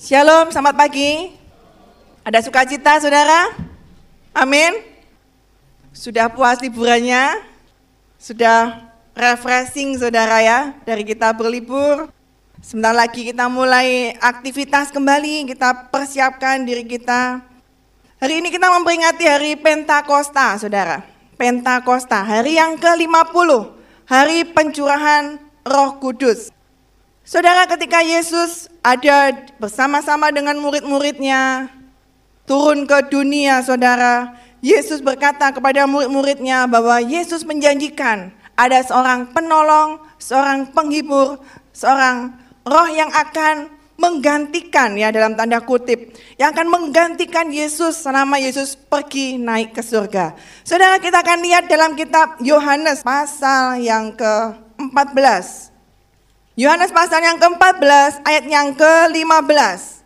Shalom, selamat pagi. Ada sukacita, saudara? Amin. Sudah puas liburannya? Sudah refreshing, saudara ya, dari kita berlibur. Sebentar lagi kita mulai aktivitas kembali, kita persiapkan diri kita. Hari ini kita memperingati hari Pentakosta, saudara. Pentakosta, hari yang ke-50, hari pencurahan roh kudus. Saudara ketika Yesus ada bersama-sama dengan murid-muridnya, turun ke dunia saudara, Yesus berkata kepada murid-muridnya bahwa Yesus menjanjikan ada seorang penolong, seorang penghibur, seorang roh yang akan menggantikan ya dalam tanda kutip yang akan menggantikan Yesus selama Yesus pergi naik ke surga. Saudara kita akan lihat dalam kitab Yohanes pasal yang ke-14 Yohanes pasal yang ke-14 ayat yang ke-15.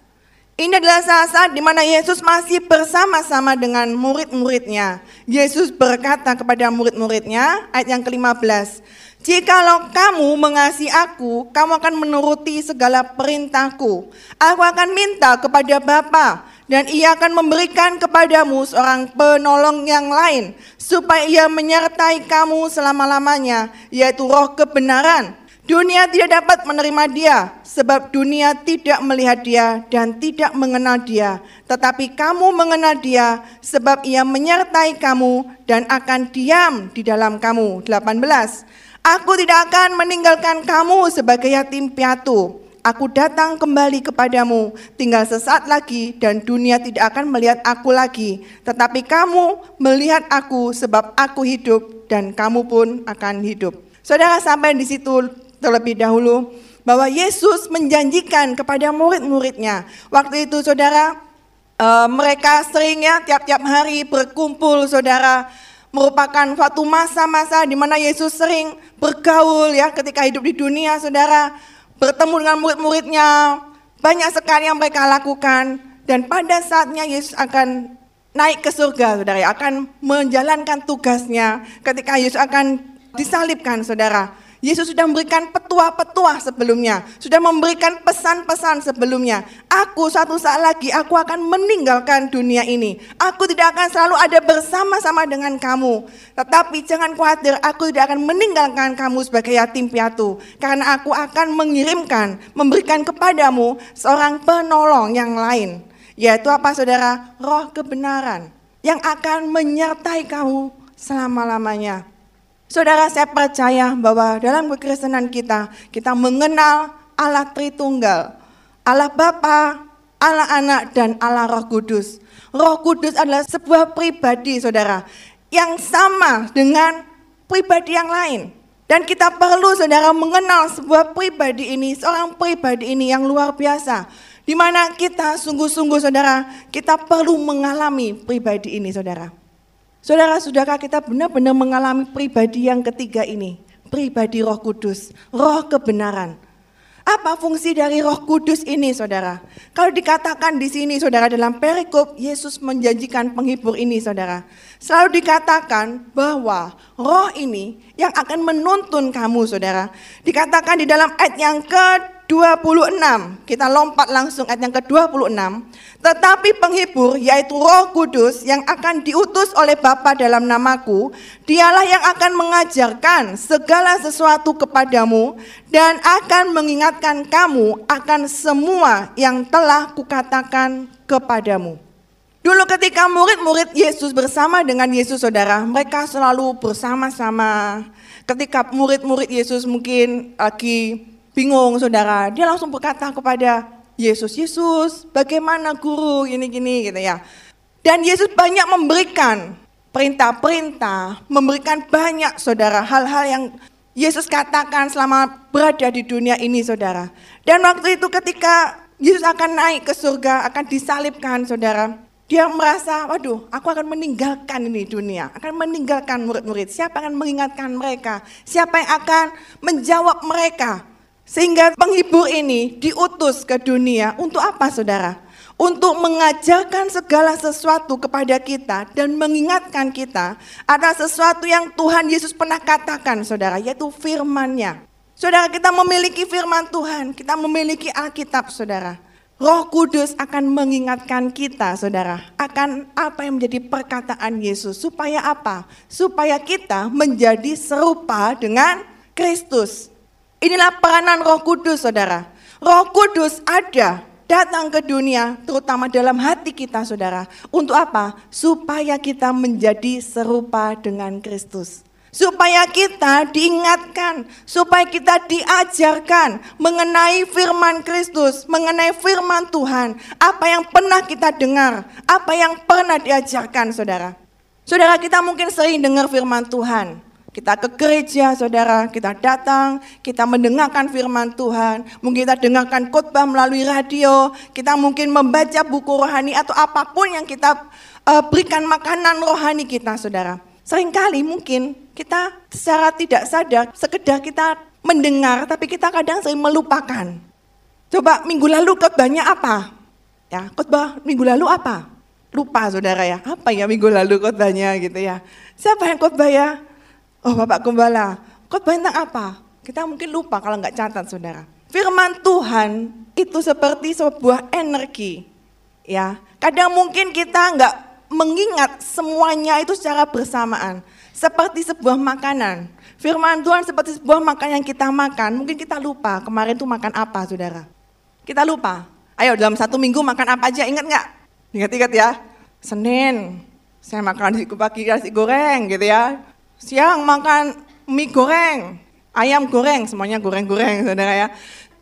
Ini adalah saat-saat di mana Yesus masih bersama-sama dengan murid-muridnya. Yesus berkata kepada murid-muridnya, ayat yang ke-15, Jikalau kamu mengasihi aku, kamu akan menuruti segala perintahku. Aku akan minta kepada Bapa dan ia akan memberikan kepadamu seorang penolong yang lain, supaya ia menyertai kamu selama-lamanya, yaitu roh kebenaran Dunia tidak dapat menerima dia, sebab dunia tidak melihat dia dan tidak mengenal dia. Tetapi kamu mengenal dia, sebab ia menyertai kamu dan akan diam di dalam kamu. 18. Aku tidak akan meninggalkan kamu sebagai yatim piatu. Aku datang kembali kepadamu, tinggal sesaat lagi dan dunia tidak akan melihat aku lagi. Tetapi kamu melihat aku sebab aku hidup dan kamu pun akan hidup. Saudara sampai di situ terlebih dahulu bahwa Yesus menjanjikan kepada murid-muridnya. Waktu itu saudara, uh, mereka seringnya tiap-tiap hari berkumpul saudara, merupakan suatu masa-masa di mana Yesus sering bergaul ya ketika hidup di dunia saudara, bertemu dengan murid-muridnya, banyak sekali yang mereka lakukan dan pada saatnya Yesus akan naik ke surga saudara, akan menjalankan tugasnya ketika Yesus akan disalibkan saudara. Yesus sudah memberikan petua-petua sebelumnya, sudah memberikan pesan-pesan sebelumnya. Aku satu saat lagi aku akan meninggalkan dunia ini. Aku tidak akan selalu ada bersama-sama dengan kamu. Tetapi jangan khawatir, aku tidak akan meninggalkan kamu sebagai yatim piatu. Karena aku akan mengirimkan, memberikan kepadamu seorang penolong yang lain. Yaitu apa saudara? Roh kebenaran yang akan menyertai kamu selama-lamanya. Saudara, saya percaya bahwa dalam kekristenan kita, kita mengenal Allah Tritunggal. Allah Bapa, Allah Anak, dan Allah Roh Kudus. Roh Kudus adalah sebuah pribadi, saudara, yang sama dengan pribadi yang lain. Dan kita perlu, saudara, mengenal sebuah pribadi ini, seorang pribadi ini yang luar biasa. Di mana kita sungguh-sungguh, saudara, kita perlu mengalami pribadi ini, saudara. Saudara, sudahkah kita benar-benar mengalami pribadi yang ketiga ini? Pribadi roh kudus, roh kebenaran. Apa fungsi dari roh kudus ini saudara? Kalau dikatakan di sini saudara dalam perikop Yesus menjanjikan penghibur ini saudara. Selalu dikatakan bahwa roh ini yang akan menuntun kamu saudara. Dikatakan di dalam ayat yang ke 26, kita lompat langsung ayat yang ke-26. Tetapi penghibur yaitu Roh Kudus yang akan diutus oleh Bapa dalam namaku, dialah yang akan mengajarkan segala sesuatu kepadamu dan akan mengingatkan kamu akan semua yang telah kukatakan kepadamu. Dulu ketika murid-murid Yesus bersama dengan Yesus saudara, mereka selalu bersama-sama. Ketika murid-murid Yesus mungkin lagi bingung saudara, dia langsung berkata kepada Yesus, Yesus bagaimana guru gini-gini gitu ya. Dan Yesus banyak memberikan perintah-perintah, memberikan banyak saudara hal-hal yang Yesus katakan selama berada di dunia ini saudara. Dan waktu itu ketika Yesus akan naik ke surga, akan disalibkan saudara. Dia merasa, waduh aku akan meninggalkan ini dunia, akan meninggalkan murid-murid. Siapa akan mengingatkan mereka? Siapa yang akan menjawab mereka? Sehingga penghibur ini diutus ke dunia untuk apa saudara? Untuk mengajarkan segala sesuatu kepada kita dan mengingatkan kita ada sesuatu yang Tuhan Yesus pernah katakan saudara, yaitu firmannya. Saudara kita memiliki firman Tuhan, kita memiliki Alkitab saudara. Roh Kudus akan mengingatkan kita, saudara, akan apa yang menjadi perkataan Yesus. Supaya apa? Supaya kita menjadi serupa dengan Kristus. Inilah peranan Roh Kudus, saudara. Roh Kudus ada datang ke dunia, terutama dalam hati kita, saudara. Untuk apa? Supaya kita menjadi serupa dengan Kristus supaya kita diingatkan, supaya kita diajarkan mengenai firman Kristus, mengenai firman Tuhan, apa yang pernah kita dengar, apa yang pernah diajarkan saudara. Saudara kita mungkin sering dengar firman Tuhan, kita ke gereja, saudara, kita datang, kita mendengarkan firman Tuhan, mungkin kita dengarkan khotbah melalui radio, kita mungkin membaca buku rohani atau apa pun yang kita uh, berikan makanan rohani kita, saudara. Seringkali mungkin kita secara tidak sadar, sekedar kita mendengar, tapi kita kadang sering melupakan. Coba minggu lalu khotbahnya apa? Ya, khotbah minggu lalu apa? Lupa saudara ya, apa ya minggu lalu khotbahnya gitu ya. Siapa yang khotbah ya? Oh Bapak Gembala, khotbah tentang apa? Kita mungkin lupa kalau nggak catat saudara. Firman Tuhan itu seperti sebuah energi. Ya, kadang mungkin kita nggak mengingat semuanya itu secara bersamaan. Seperti sebuah makanan. Firman Tuhan seperti sebuah makanan yang kita makan. Mungkin kita lupa kemarin tuh makan apa saudara. Kita lupa. Ayo dalam satu minggu makan apa aja ingat nggak? Ingat-ingat ya. Senin saya makan nasi pagi nasi goreng gitu ya. Siang makan mie goreng, ayam goreng, semuanya goreng-goreng saudara ya.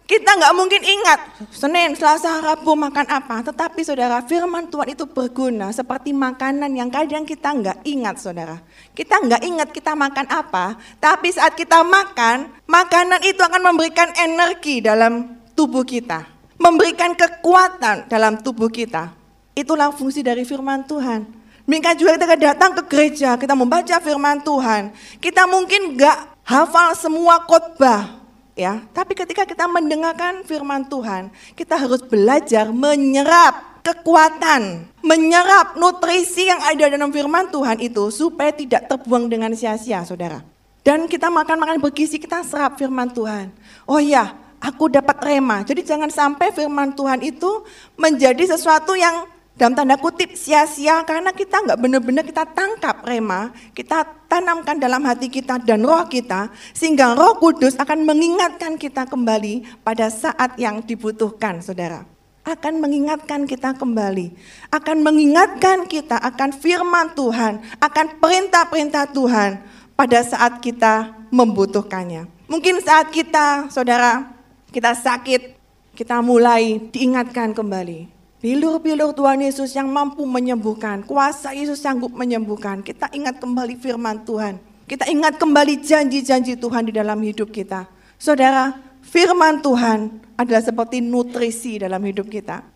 Kita nggak mungkin ingat Senin, Selasa, Rabu makan apa. Tetapi saudara, firman Tuhan itu berguna seperti makanan yang kadang kita nggak ingat saudara. Kita nggak ingat kita makan apa. Tapi saat kita makan, makanan itu akan memberikan energi dalam tubuh kita. Memberikan kekuatan dalam tubuh kita. Itulah fungsi dari firman Tuhan. Demikian juga kita datang ke gereja, kita membaca firman Tuhan. Kita mungkin nggak hafal semua khotbah, ya. Tapi ketika kita mendengarkan firman Tuhan, kita harus belajar menyerap kekuatan, menyerap nutrisi yang ada dalam firman Tuhan itu supaya tidak terbuang dengan sia-sia, Saudara. Dan kita makan-makan bergizi, kita serap firman Tuhan. Oh iya, aku dapat rema. Jadi jangan sampai firman Tuhan itu menjadi sesuatu yang dalam tanda kutip sia-sia karena kita nggak benar-benar kita tangkap rema, kita tanamkan dalam hati kita dan roh kita sehingga roh kudus akan mengingatkan kita kembali pada saat yang dibutuhkan saudara. Akan mengingatkan kita kembali, akan mengingatkan kita akan firman Tuhan, akan perintah-perintah Tuhan pada saat kita membutuhkannya. Mungkin saat kita, saudara, kita sakit, kita mulai diingatkan kembali Bilur-bilur Tuhan Yesus yang mampu menyembuhkan, kuasa Yesus sanggup menyembuhkan. Kita ingat kembali firman Tuhan. Kita ingat kembali janji-janji Tuhan di dalam hidup kita. Saudara, firman Tuhan adalah seperti nutrisi dalam hidup kita.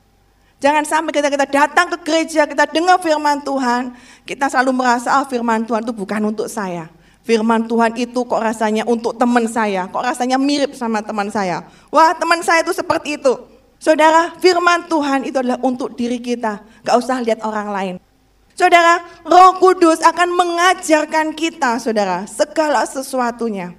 Jangan sampai kita kita datang ke gereja, kita dengar firman Tuhan, kita selalu merasa ah firman Tuhan itu bukan untuk saya. Firman Tuhan itu kok rasanya untuk teman saya, kok rasanya mirip sama teman saya. Wah teman saya itu seperti itu. Saudara, firman Tuhan itu adalah untuk diri kita. Gak usah lihat orang lain. Saudara, roh kudus akan mengajarkan kita, saudara, segala sesuatunya.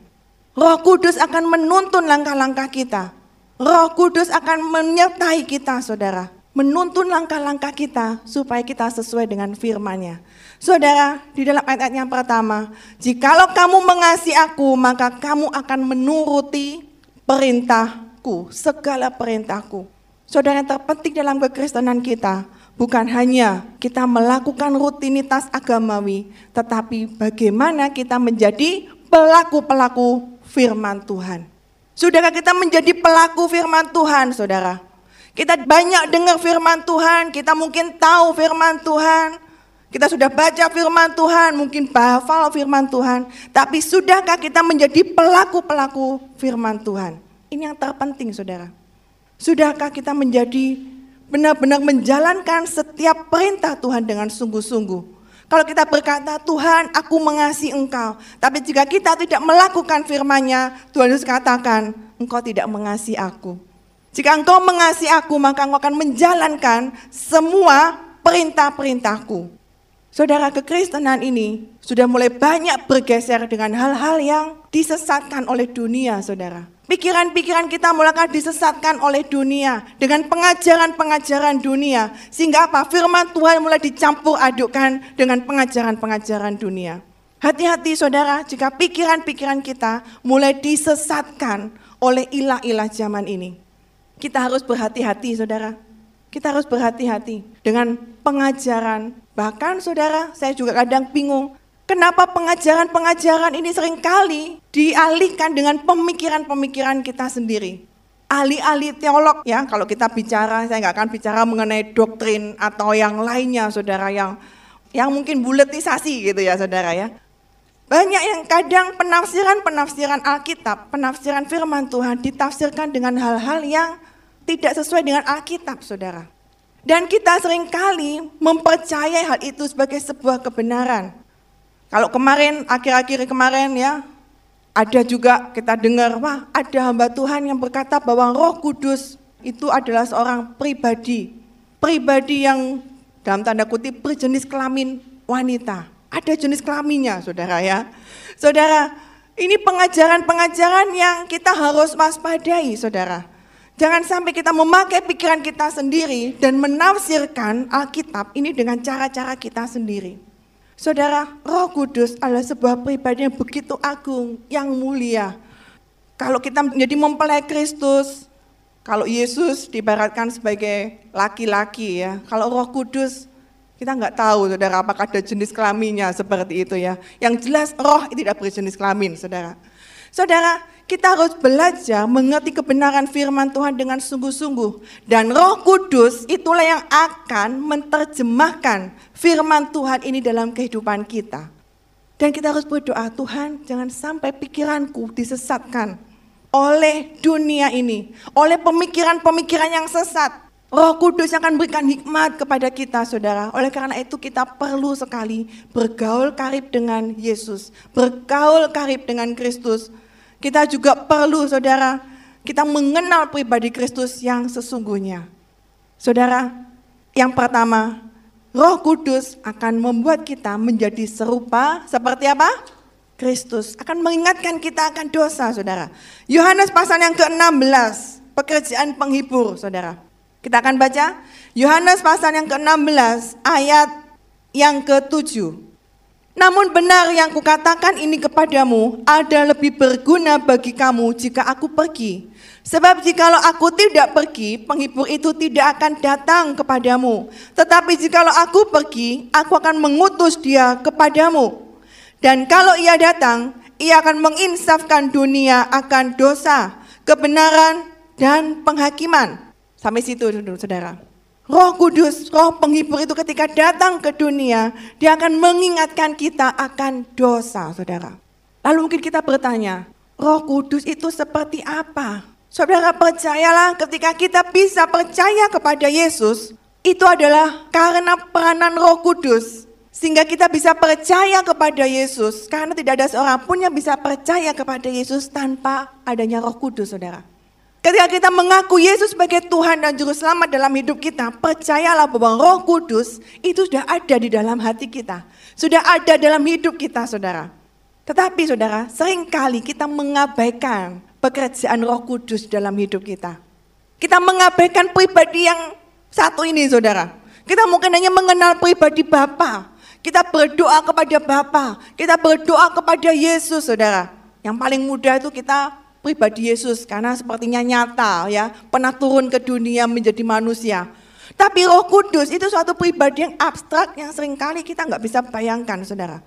Roh kudus akan menuntun langkah-langkah kita. Roh kudus akan menyertai kita, saudara. Menuntun langkah-langkah kita supaya kita sesuai dengan firman-Nya. Saudara, di dalam ayat, ayat yang pertama, jikalau kamu mengasihi aku, maka kamu akan menuruti perintah perintahku, segala perintahku. Saudara yang terpenting dalam kekristenan kita bukan hanya kita melakukan rutinitas agamawi, tetapi bagaimana kita menjadi pelaku-pelaku firman Tuhan. Saudara kita menjadi pelaku firman Tuhan, saudara. Kita banyak dengar firman Tuhan, kita mungkin tahu firman Tuhan, kita sudah baca firman Tuhan, mungkin hafal firman Tuhan, tapi sudahkah kita menjadi pelaku-pelaku firman Tuhan? Ini yang terpenting saudara. Sudahkah kita menjadi benar-benar menjalankan setiap perintah Tuhan dengan sungguh-sungguh? Kalau kita berkata, Tuhan aku mengasihi engkau. Tapi jika kita tidak melakukan firman-Nya, Tuhan Yesus katakan, engkau tidak mengasihi aku. Jika engkau mengasihi aku, maka engkau akan menjalankan semua perintah-perintahku. Saudara, kekristenan ini sudah mulai banyak bergeser dengan hal-hal yang disesatkan oleh dunia, saudara. Pikiran-pikiran kita mulai disesatkan oleh dunia dengan pengajaran-pengajaran dunia. Sehingga apa? Firman Tuhan mulai dicampur adukkan dengan pengajaran-pengajaran dunia. Hati-hati saudara jika pikiran-pikiran kita mulai disesatkan oleh ilah-ilah zaman ini. Kita harus berhati-hati saudara. Kita harus berhati-hati dengan pengajaran. Bahkan saudara, saya juga kadang bingung. Kenapa pengajaran-pengajaran ini sering kali dialihkan dengan pemikiran-pemikiran kita sendiri. Ahli-ahli teolog ya, kalau kita bicara, saya nggak akan bicara mengenai doktrin atau yang lainnya saudara, yang yang mungkin buletisasi gitu ya saudara ya. Banyak yang kadang penafsiran-penafsiran Alkitab, penafsiran firman Tuhan ditafsirkan dengan hal-hal yang tidak sesuai dengan Alkitab, saudara. Dan kita sering kali mempercayai hal itu sebagai sebuah kebenaran. Kalau kemarin, akhir-akhir kemarin ya, ada juga kita dengar, wah ada hamba Tuhan yang berkata bahwa roh kudus itu adalah seorang pribadi. Pribadi yang dalam tanda kutip berjenis kelamin wanita. Ada jenis kelaminnya saudara ya. Saudara, ini pengajaran-pengajaran yang kita harus waspadai saudara. Jangan sampai kita memakai pikiran kita sendiri dan menafsirkan Alkitab ini dengan cara-cara kita sendiri. Saudara, Roh Kudus adalah sebuah pribadi yang begitu agung, yang mulia. Kalau kita menjadi mempelai Kristus, kalau Yesus dibaratkan sebagai laki-laki ya, kalau Roh Kudus kita nggak tahu saudara apakah ada jenis kelaminnya seperti itu ya. Yang jelas roh tidak berjenis kelamin saudara. Saudara, kita harus belajar mengerti kebenaran firman Tuhan dengan sungguh-sungguh. Dan roh kudus itulah yang akan menerjemahkan firman Tuhan ini dalam kehidupan kita. Dan kita harus berdoa, Tuhan jangan sampai pikiranku disesatkan oleh dunia ini. Oleh pemikiran-pemikiran yang sesat. Roh Kudus akan berikan hikmat kepada kita, saudara. Oleh karena itu kita perlu sekali bergaul karib dengan Yesus. Bergaul karib dengan Kristus kita juga perlu saudara, kita mengenal pribadi Kristus yang sesungguhnya. Saudara, yang pertama, Roh Kudus akan membuat kita menjadi serupa seperti apa? Kristus akan mengingatkan kita akan dosa, saudara. Yohanes pasal yang ke-16, pekerjaan penghibur, saudara. Kita akan baca Yohanes pasal yang ke-16 ayat yang ke-7. Namun benar yang kukatakan ini kepadamu ada lebih berguna bagi kamu jika aku pergi. Sebab jikalau aku tidak pergi, penghibur itu tidak akan datang kepadamu. Tetapi jikalau aku pergi, aku akan mengutus dia kepadamu. Dan kalau ia datang, ia akan menginsafkan dunia akan dosa, kebenaran, dan penghakiman. Sampai situ dulu saudara. Roh Kudus, roh penghibur itu ketika datang ke dunia, dia akan mengingatkan kita akan dosa, saudara. Lalu mungkin kita bertanya, roh kudus itu seperti apa? Saudara percayalah ketika kita bisa percaya kepada Yesus, itu adalah karena peranan roh kudus. Sehingga kita bisa percaya kepada Yesus, karena tidak ada seorang pun yang bisa percaya kepada Yesus tanpa adanya roh kudus, saudara. Ketika kita mengaku Yesus sebagai Tuhan dan Juru Selamat dalam hidup kita, percayalah bahwa Roh Kudus itu sudah ada di dalam hati kita. Sudah ada dalam hidup kita, saudara. Tetapi saudara, sering kali kita mengabaikan pekerjaan Roh Kudus dalam hidup kita. Kita mengabaikan pribadi yang satu ini, saudara. Kita mungkin hanya mengenal pribadi Bapa. Kita berdoa kepada Bapa. Kita berdoa kepada Yesus, saudara. Yang paling mudah itu kita pribadi Yesus karena sepertinya nyata ya, pernah turun ke dunia menjadi manusia. Tapi Roh Kudus itu suatu pribadi yang abstrak yang sering kali kita nggak bisa bayangkan, saudara.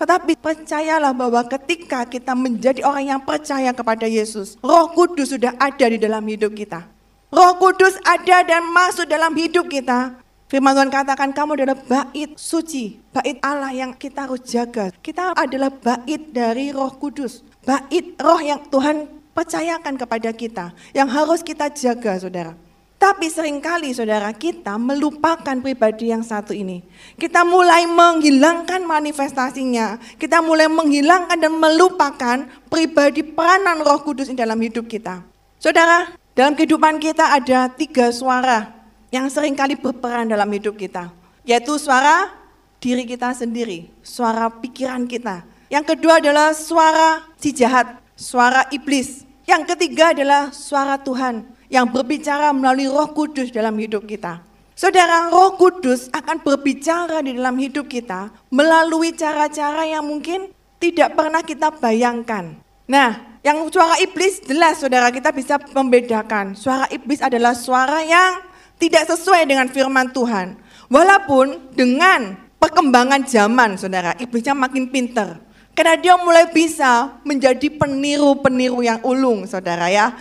Tetapi percayalah bahwa ketika kita menjadi orang yang percaya kepada Yesus, Roh Kudus sudah ada di dalam hidup kita. Roh Kudus ada dan masuk dalam hidup kita. Firman Tuhan katakan kamu adalah bait suci, bait Allah yang kita harus jaga. Kita adalah bait dari Roh Kudus, bait roh yang Tuhan percayakan kepada kita yang harus kita jaga saudara. Tapi sering kali saudara kita melupakan pribadi yang satu ini. Kita mulai menghilangkan manifestasinya. Kita mulai menghilangkan dan melupakan pribadi peranan roh kudus di dalam hidup kita. Saudara, dalam kehidupan kita ada tiga suara yang sering kali berperan dalam hidup kita. Yaitu suara diri kita sendiri, suara pikiran kita. Yang kedua adalah suara si jahat, suara iblis. Yang ketiga adalah suara Tuhan yang berbicara melalui Roh Kudus dalam hidup kita. Saudara, Roh Kudus akan berbicara di dalam hidup kita melalui cara-cara yang mungkin tidak pernah kita bayangkan. Nah, yang suara iblis jelas saudara kita bisa membedakan. Suara iblis adalah suara yang tidak sesuai dengan firman Tuhan. Walaupun dengan perkembangan zaman saudara, iblisnya makin pinter. Karena dia mulai bisa menjadi peniru-peniru yang ulung saudara ya.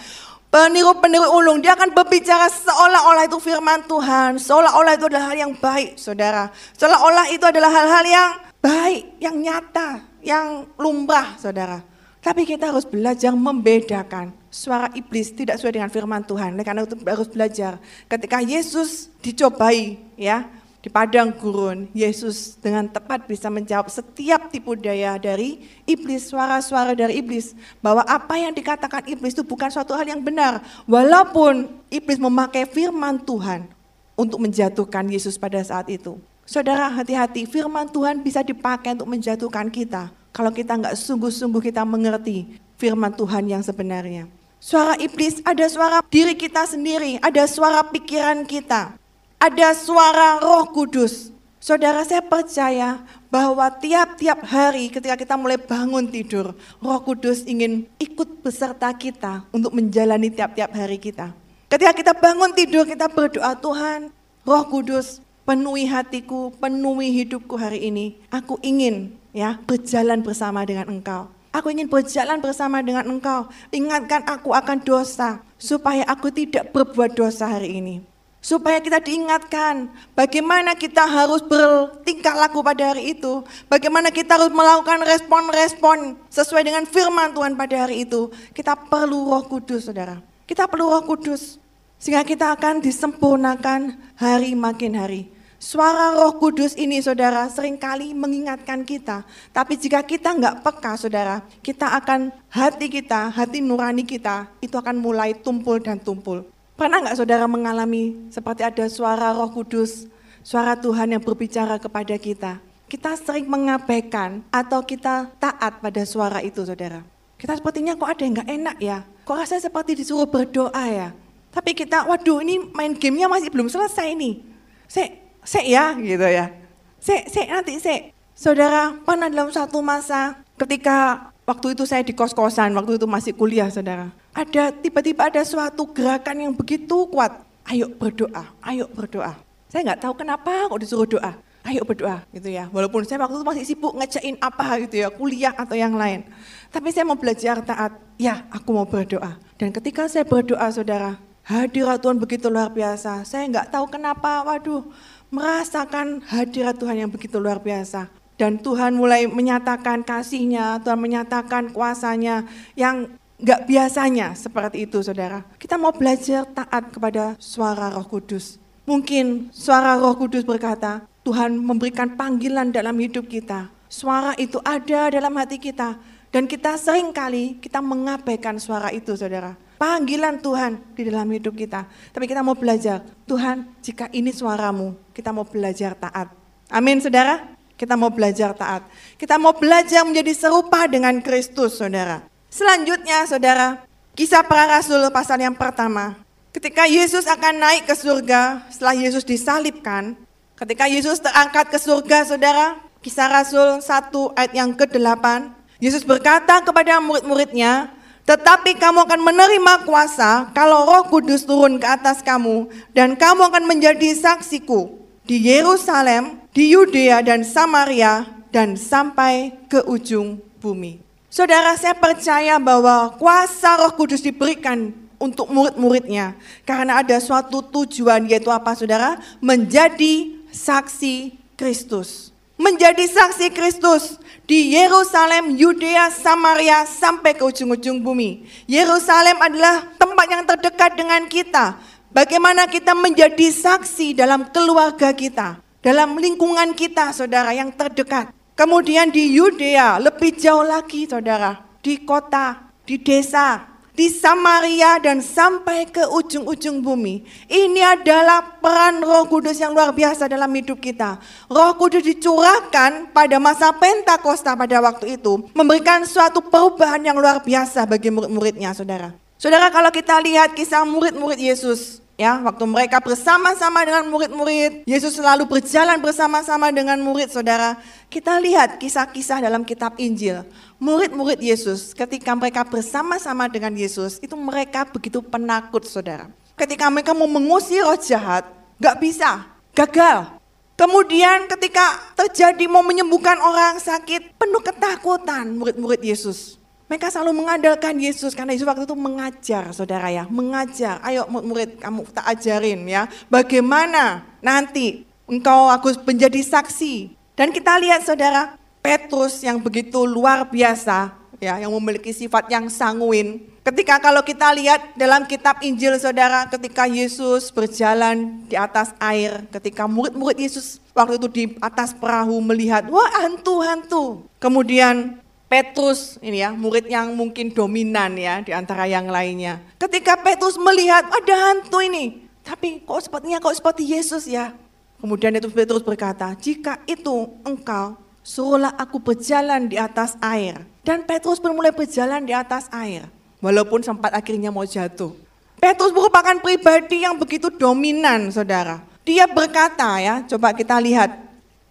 Peniru-peniru ulung, dia akan berbicara seolah-olah itu firman Tuhan, seolah-olah itu adalah hal yang baik, saudara. Seolah-olah itu adalah hal-hal yang baik, yang nyata, yang lumrah, saudara. Tapi kita harus belajar membedakan suara iblis tidak sesuai dengan firman Tuhan. Karena itu harus belajar. Ketika Yesus dicobai, ya, di padang gurun, Yesus dengan tepat bisa menjawab setiap tipu daya dari iblis, suara-suara dari iblis. Bahwa apa yang dikatakan iblis itu bukan suatu hal yang benar. Walaupun iblis memakai firman Tuhan untuk menjatuhkan Yesus pada saat itu. Saudara hati-hati, firman Tuhan bisa dipakai untuk menjatuhkan kita. Kalau kita nggak sungguh-sungguh kita mengerti firman Tuhan yang sebenarnya. Suara iblis ada suara diri kita sendiri, ada suara pikiran kita ada suara Roh Kudus. Saudara, saya percaya bahwa tiap-tiap hari ketika kita mulai bangun tidur, Roh Kudus ingin ikut beserta kita untuk menjalani tiap-tiap hari kita. Ketika kita bangun tidur, kita berdoa, Tuhan, Roh Kudus, penuhi hatiku, penuhi hidupku hari ini. Aku ingin ya berjalan bersama dengan Engkau. Aku ingin berjalan bersama dengan Engkau. Ingatkan aku akan dosa supaya aku tidak berbuat dosa hari ini. Supaya kita diingatkan bagaimana kita harus bertingkah laku pada hari itu. Bagaimana kita harus melakukan respon-respon sesuai dengan firman Tuhan pada hari itu. Kita perlu roh kudus saudara. Kita perlu roh kudus. Sehingga kita akan disempurnakan hari makin hari. Suara roh kudus ini saudara sering kali mengingatkan kita. Tapi jika kita nggak peka saudara, kita akan hati kita, hati nurani kita itu akan mulai tumpul dan tumpul. Pernah nggak saudara mengalami seperti ada suara roh kudus, suara Tuhan yang berbicara kepada kita? Kita sering mengabaikan atau kita taat pada suara itu saudara. Kita sepertinya kok ada yang nggak enak ya, kok rasanya seperti disuruh berdoa ya. Tapi kita, waduh ini main gamenya masih belum selesai nih. Se, se ya gitu ya. Se, se nanti se. Saudara, pernah dalam satu masa ketika waktu itu saya di kos-kosan, waktu itu masih kuliah saudara ada tiba-tiba ada suatu gerakan yang begitu kuat. Ayo berdoa, ayo berdoa. Saya nggak tahu kenapa kok disuruh doa. Ayo berdoa gitu ya. Walaupun saya waktu itu masih sibuk ngejain apa gitu ya, kuliah atau yang lain. Tapi saya mau belajar taat. Ya, aku mau berdoa. Dan ketika saya berdoa saudara, hadirat Tuhan begitu luar biasa. Saya nggak tahu kenapa, waduh, merasakan hadirat Tuhan yang begitu luar biasa. Dan Tuhan mulai menyatakan kasihnya, Tuhan menyatakan kuasanya yang Gak biasanya seperti itu saudara. Kita mau belajar taat kepada suara roh kudus. Mungkin suara roh kudus berkata, Tuhan memberikan panggilan dalam hidup kita. Suara itu ada dalam hati kita. Dan kita sering kali kita mengabaikan suara itu saudara. Panggilan Tuhan di dalam hidup kita. Tapi kita mau belajar, Tuhan jika ini suaramu, kita mau belajar taat. Amin saudara. Kita mau belajar taat. Kita mau belajar menjadi serupa dengan Kristus saudara. Selanjutnya saudara, kisah para rasul pasal yang pertama. Ketika Yesus akan naik ke surga setelah Yesus disalibkan, ketika Yesus terangkat ke surga saudara, kisah rasul 1 ayat yang ke-8, Yesus berkata kepada murid-muridnya, tetapi kamu akan menerima kuasa kalau roh kudus turun ke atas kamu dan kamu akan menjadi saksiku di Yerusalem, di Yudea dan Samaria dan sampai ke ujung bumi. Saudara, saya percaya bahwa kuasa Roh Kudus diberikan untuk murid-muridnya karena ada suatu tujuan yaitu apa Saudara? Menjadi saksi Kristus. Menjadi saksi Kristus di Yerusalem, Yudea, Samaria sampai ke ujung-ujung bumi. Yerusalem adalah tempat yang terdekat dengan kita. Bagaimana kita menjadi saksi dalam keluarga kita, dalam lingkungan kita, saudara, yang terdekat. Kemudian di Yudea, lebih jauh lagi saudara, di kota, di desa, di Samaria dan sampai ke ujung-ujung bumi. Ini adalah peran Roh Kudus yang luar biasa dalam hidup kita. Roh Kudus dicurahkan pada masa Pentakosta pada waktu itu, memberikan suatu perubahan yang luar biasa bagi murid-muridnya, Saudara. Saudara, kalau kita lihat kisah murid-murid Yesus, ya, waktu mereka bersama-sama dengan murid-murid, Yesus selalu berjalan bersama-sama dengan murid, Saudara. Kita lihat kisah-kisah dalam kitab Injil murid-murid Yesus ketika mereka bersama-sama dengan Yesus itu mereka begitu penakut saudara. Ketika mereka mau mengusir roh jahat, gak bisa, gagal. Kemudian ketika terjadi mau menyembuhkan orang sakit, penuh ketakutan murid-murid Yesus. Mereka selalu mengandalkan Yesus karena Yesus waktu itu mengajar saudara ya, mengajar. Ayo murid kamu tak ajarin ya, bagaimana nanti engkau aku menjadi saksi. Dan kita lihat saudara, Petrus yang begitu luar biasa, ya, yang memiliki sifat yang sanguin. Ketika kalau kita lihat dalam kitab Injil saudara, ketika Yesus berjalan di atas air, ketika murid-murid Yesus waktu itu di atas perahu melihat, wah hantu-hantu. Kemudian Petrus ini ya, murid yang mungkin dominan ya di antara yang lainnya. Ketika Petrus melihat ada hantu ini, tapi kok sepertinya kok seperti Yesus ya. Kemudian itu Petrus berkata, jika itu engkau suruhlah aku berjalan di atas air. Dan Petrus pun mulai berjalan di atas air. Walaupun sempat akhirnya mau jatuh. Petrus merupakan pribadi yang begitu dominan saudara. Dia berkata ya, coba kita lihat.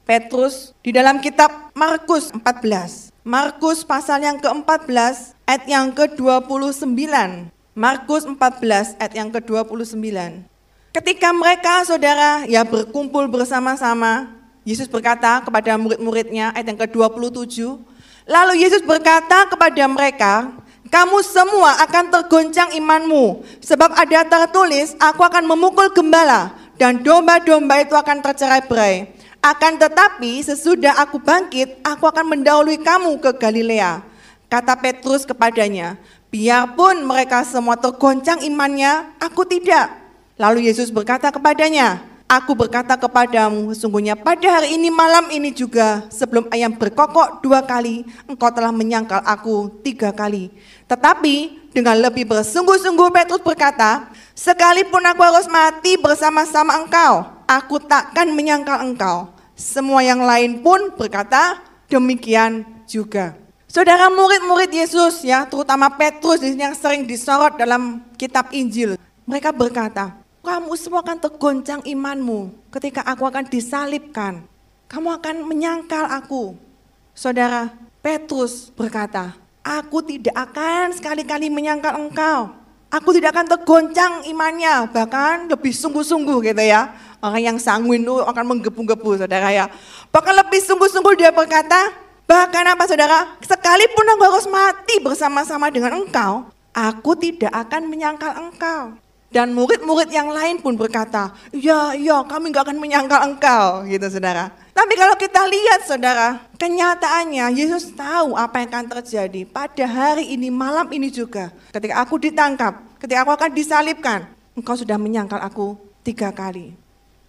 Petrus di dalam kitab Markus 14. Markus pasal yang ke-14 ayat yang ke-29. Markus 14 ayat yang ke-29. Ketika mereka saudara ya berkumpul bersama-sama Yesus berkata kepada murid-muridnya ayat yang ke-27, lalu Yesus berkata kepada mereka, kamu semua akan tergoncang imanmu, sebab ada tertulis, aku akan memukul gembala, dan domba-domba itu akan tercerai berai. Akan tetapi sesudah aku bangkit, aku akan mendahului kamu ke Galilea. Kata Petrus kepadanya, biarpun mereka semua tergoncang imannya, aku tidak. Lalu Yesus berkata kepadanya, Aku berkata kepadamu, sesungguhnya pada hari ini malam ini juga sebelum ayam berkokok dua kali, engkau telah menyangkal aku tiga kali. Tetapi dengan lebih bersungguh-sungguh Petrus berkata, sekalipun aku harus mati bersama-sama engkau, aku takkan menyangkal engkau. Semua yang lain pun berkata demikian juga. Saudara murid-murid Yesus ya, terutama Petrus yang sering disorot dalam kitab Injil. Mereka berkata, kamu semua akan tergoncang imanmu ketika aku akan disalibkan. Kamu akan menyangkal aku. Saudara Petrus berkata, aku tidak akan sekali-kali menyangkal engkau. Aku tidak akan tergoncang imannya, bahkan lebih sungguh-sungguh gitu ya. Orang yang sanguin itu akan menggebu-gebu saudara ya. Bahkan lebih sungguh-sungguh dia berkata, bahkan apa saudara, sekalipun aku harus mati bersama-sama dengan engkau, aku tidak akan menyangkal engkau. Dan murid-murid yang lain pun berkata, ya, ya kami gak akan menyangkal engkau gitu saudara. Tapi kalau kita lihat saudara, kenyataannya Yesus tahu apa yang akan terjadi pada hari ini, malam ini juga. Ketika aku ditangkap, ketika aku akan disalibkan, engkau sudah menyangkal aku tiga kali.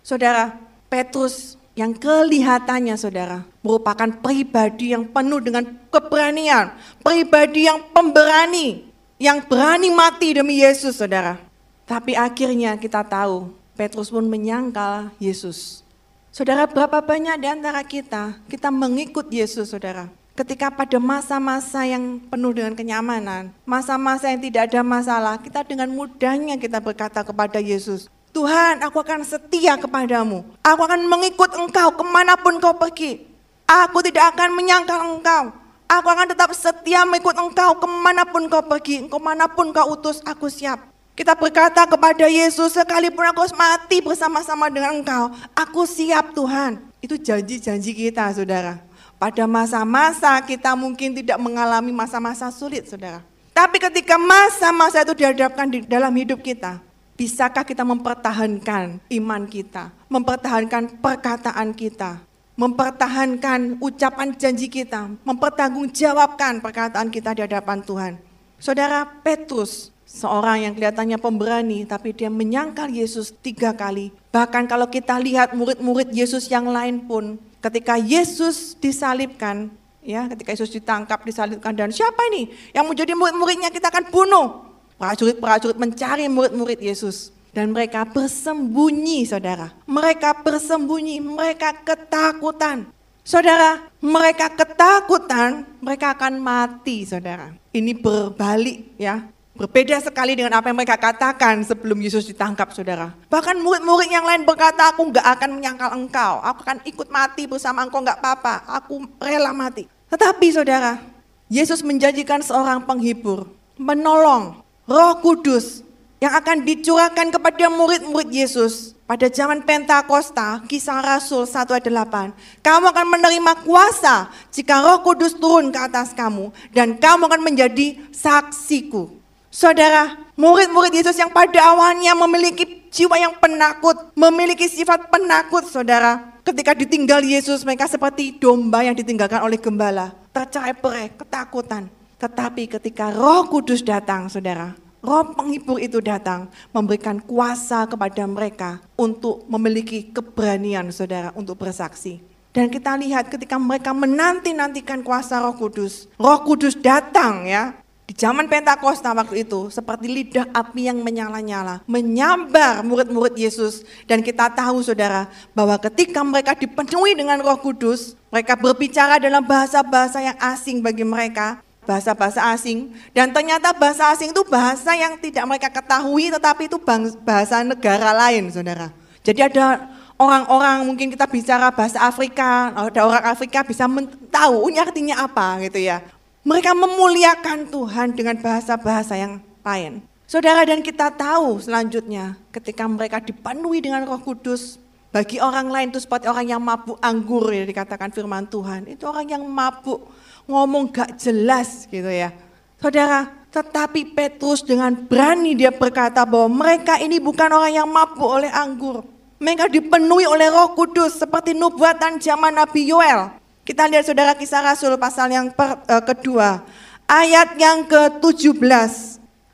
Saudara, Petrus yang kelihatannya saudara merupakan pribadi yang penuh dengan keberanian, pribadi yang pemberani, yang berani mati demi Yesus saudara. Tapi akhirnya kita tahu Petrus pun menyangkal Yesus. Saudara, berapa banyak di antara kita, kita mengikut Yesus, saudara. Ketika pada masa-masa yang penuh dengan kenyamanan, masa-masa yang tidak ada masalah, kita dengan mudahnya kita berkata kepada Yesus, Tuhan, aku akan setia kepadamu. Aku akan mengikut engkau ke mana pun kau pergi. Aku tidak akan menyangkal engkau. Aku akan tetap setia mengikut engkau ke mana pun kau pergi. Ke mana pun kau utus, aku siap. Kita berkata kepada Yesus, sekalipun aku mati bersama-sama dengan engkau, aku siap Tuhan. Itu janji-janji kita saudara. Pada masa-masa kita mungkin tidak mengalami masa-masa sulit saudara. Tapi ketika masa-masa itu dihadapkan di dalam hidup kita, bisakah kita mempertahankan iman kita, mempertahankan perkataan kita, mempertahankan ucapan janji kita, mempertanggungjawabkan perkataan kita di hadapan Tuhan. Saudara Petrus Seorang yang kelihatannya pemberani, tapi dia menyangkal Yesus tiga kali. Bahkan kalau kita lihat murid-murid Yesus yang lain pun, ketika Yesus disalibkan, ya ketika Yesus ditangkap, disalibkan, dan siapa ini yang menjadi murid-muridnya kita akan bunuh. Prajurit-prajurit mencari murid-murid Yesus. Dan mereka bersembunyi, saudara. Mereka bersembunyi, mereka ketakutan. Saudara, mereka ketakutan, mereka akan mati, saudara. Ini berbalik ya. Berbeda sekali dengan apa yang mereka katakan sebelum Yesus ditangkap, saudara. Bahkan murid-murid yang lain berkata, aku nggak akan menyangkal engkau. Aku akan ikut mati bersama engkau, nggak apa-apa. Aku rela mati. Tetapi saudara, Yesus menjanjikan seorang penghibur, menolong roh kudus yang akan dicurahkan kepada murid-murid Yesus pada zaman Pentakosta, kisah Rasul 1 ayat 8. Kamu akan menerima kuasa jika roh kudus turun ke atas kamu. Dan kamu akan menjadi saksiku. Saudara, murid-murid Yesus yang pada awalnya memiliki jiwa yang penakut, memiliki sifat penakut, saudara. Ketika ditinggal Yesus, mereka seperti domba yang ditinggalkan oleh gembala. Tercerai berai, ketakutan. Tetapi ketika roh kudus datang, saudara, roh penghibur itu datang, memberikan kuasa kepada mereka untuk memiliki keberanian, saudara, untuk bersaksi. Dan kita lihat ketika mereka menanti-nantikan kuasa roh kudus, roh kudus datang ya, zaman Pentakosta waktu itu, seperti lidah api yang menyala-nyala, menyambar murid-murid Yesus. Dan kita tahu saudara, bahwa ketika mereka dipenuhi dengan roh kudus, mereka berbicara dalam bahasa-bahasa yang asing bagi mereka, bahasa-bahasa asing. Dan ternyata bahasa asing itu bahasa yang tidak mereka ketahui, tetapi itu bahasa negara lain saudara. Jadi ada orang-orang mungkin kita bicara bahasa Afrika, ada orang Afrika bisa tahu ini artinya apa gitu ya. Mereka memuliakan Tuhan dengan bahasa-bahasa yang lain. Saudara dan kita tahu selanjutnya ketika mereka dipenuhi dengan roh kudus. Bagi orang lain itu seperti orang yang mabuk anggur ya dikatakan firman Tuhan. Itu orang yang mabuk, ngomong gak jelas gitu ya. Saudara, tetapi Petrus dengan berani dia berkata bahwa mereka ini bukan orang yang mabuk oleh anggur. Mereka dipenuhi oleh roh kudus seperti nubuatan zaman Nabi Yoel. Kita lihat saudara kisah Rasul pasal yang per, uh, kedua. Ayat yang ke-17.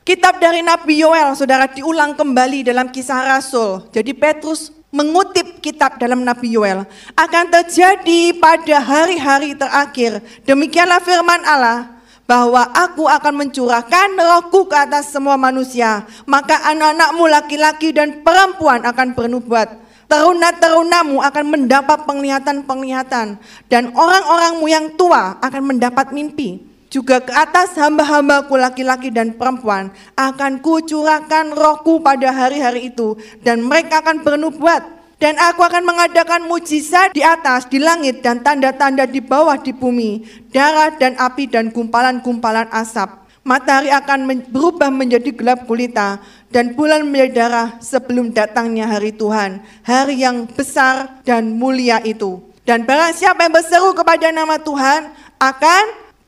Kitab dari Nabi Yoel saudara diulang kembali dalam kisah Rasul. Jadi Petrus mengutip kitab dalam Nabi Yoel. Akan terjadi pada hari-hari terakhir. Demikianlah firman Allah bahwa aku akan mencurahkan rohku ke atas semua manusia. Maka anak-anakmu laki-laki dan perempuan akan bernubuat Teruna-terunamu akan mendapat penglihatan-penglihatan. Dan orang-orangmu yang tua akan mendapat mimpi. Juga ke atas hamba-hambaku laki-laki dan perempuan akan kucurahkan rohku pada hari-hari itu. Dan mereka akan bernubuat dan aku akan mengadakan mujizat di atas, di langit, dan tanda-tanda di bawah di bumi, darah dan api dan gumpalan-gumpalan asap matahari akan berubah menjadi gelap gulita dan bulan menjadi darah sebelum datangnya hari Tuhan, hari yang besar dan mulia itu. Dan barang siapa yang berseru kepada nama Tuhan akan